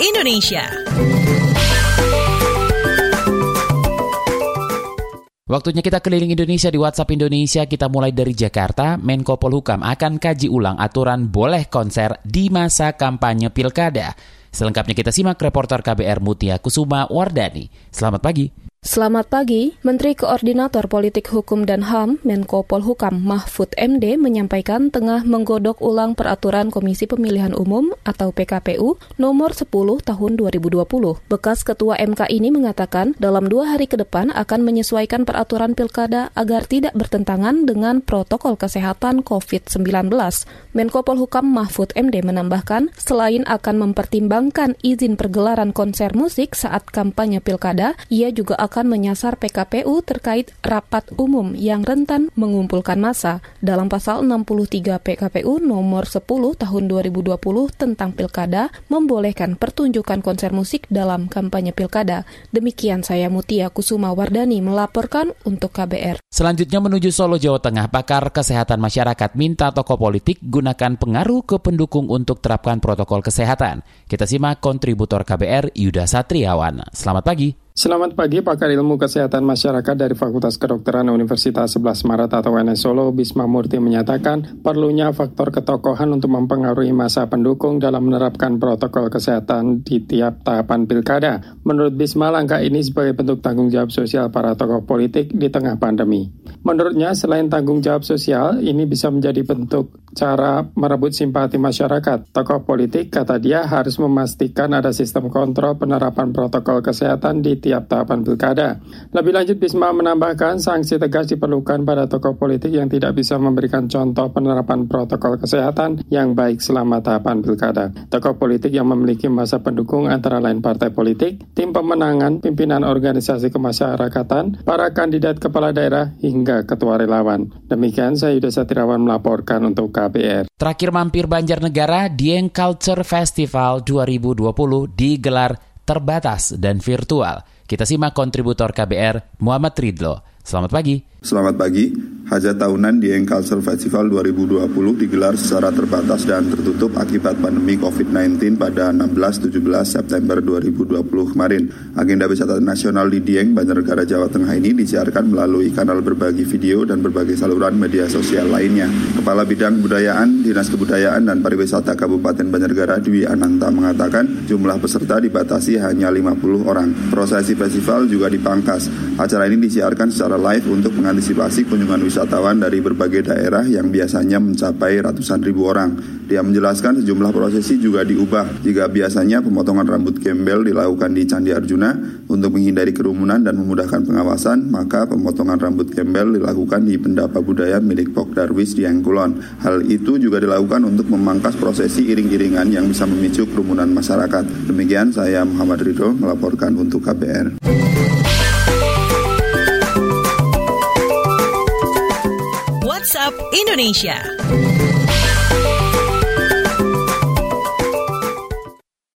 Indonesia. Waktunya kita keliling Indonesia di WhatsApp Indonesia. Kita mulai dari Jakarta. Menko Polhukam akan kaji ulang aturan boleh konser di masa kampanye pilkada. Selengkapnya kita simak reporter KBR Mutia Kusuma Wardani. Selamat pagi. Selamat pagi, Menteri Koordinator Politik Hukum dan HAM Menko Polhukam Mahfud MD menyampaikan tengah menggodok ulang peraturan Komisi Pemilihan Umum atau PKPU nomor 10 tahun 2020. Bekas Ketua MK ini mengatakan dalam dua hari ke depan akan menyesuaikan peraturan pilkada agar tidak bertentangan dengan protokol kesehatan COVID-19. Menko Polhukam Mahfud MD menambahkan, selain akan mempertimbangkan izin pergelaran konser musik saat kampanye pilkada, ia juga akan akan menyasar PKPU terkait rapat umum yang rentan mengumpulkan massa dalam pasal 63 PKPU nomor 10 tahun 2020 tentang pilkada membolehkan pertunjukan konser musik dalam kampanye pilkada. Demikian saya Mutia Kusuma Wardani melaporkan untuk KBR. Selanjutnya menuju Solo, Jawa Tengah, pakar kesehatan masyarakat minta tokoh politik gunakan pengaruh ke pendukung untuk terapkan protokol kesehatan. Kita simak kontributor KBR Yuda Satriawan. Selamat pagi. Selamat pagi, pakar ilmu kesehatan masyarakat dari Fakultas Kedokteran Universitas 11 Maret atau UNS Solo, Bisma Murti menyatakan perlunya faktor ketokohan untuk mempengaruhi masa pendukung dalam menerapkan protokol kesehatan di tiap tahapan pilkada. Menurut Bisma, langkah ini sebagai bentuk tanggung jawab sosial para tokoh politik di tengah pandemi. Menurutnya, selain tanggung jawab sosial, ini bisa menjadi bentuk cara merebut simpati masyarakat. Tokoh politik, kata dia, harus memastikan ada sistem kontrol penerapan protokol kesehatan di tiap tahapan pilkada. Lebih lanjut, Bisma menambahkan sanksi tegas diperlukan pada tokoh politik yang tidak bisa memberikan contoh penerapan protokol kesehatan yang baik selama tahapan pilkada. Tokoh politik yang memiliki masa pendukung antara lain partai politik, tim pemenangan, pimpinan organisasi kemasyarakatan, para kandidat kepala daerah, hingga ketua relawan. Demikian saya Yuda Satirawan melaporkan untuk KPR. Terakhir mampir Banjarnegara, Dieng Culture Festival 2020 digelar terbatas dan virtual. Kita simak kontributor KBR Muhammad Ridlo. Selamat pagi. Selamat pagi. Hajat tahunan di Culture Festival 2020 digelar secara terbatas dan tertutup akibat pandemi COVID-19 pada 16-17 September 2020 kemarin. Agenda wisata nasional di Dieng, Banjarnegara, Jawa Tengah ini disiarkan melalui kanal berbagi video dan berbagai saluran media sosial lainnya. Kepala Bidang Kebudayaan, Dinas Kebudayaan dan Pariwisata Kabupaten Banjarnegara Dwi Ananta mengatakan jumlah peserta dibatasi hanya 50 orang. Prosesi festival juga dipangkas. Acara ini disiarkan secara live untuk mengantisipasi kunjungan wisatawan dari berbagai daerah yang biasanya mencapai ratusan ribu orang. Dia menjelaskan sejumlah prosesi juga diubah. Jika biasanya pemotongan rambut gembel dilakukan di Candi Arjuna untuk menghindari kerumunan dan memudahkan pengawasan, maka pemotongan rambut gembel dilakukan di Pendapa Budaya milik Pok Darwis di Engkulon. Hal itu juga dilakukan untuk memangkas prosesi iring-iringan yang bisa memicu kerumunan masyarakat. Demikian saya Muhammad Ridho melaporkan untuk KBR. WhatsApp Indonesia.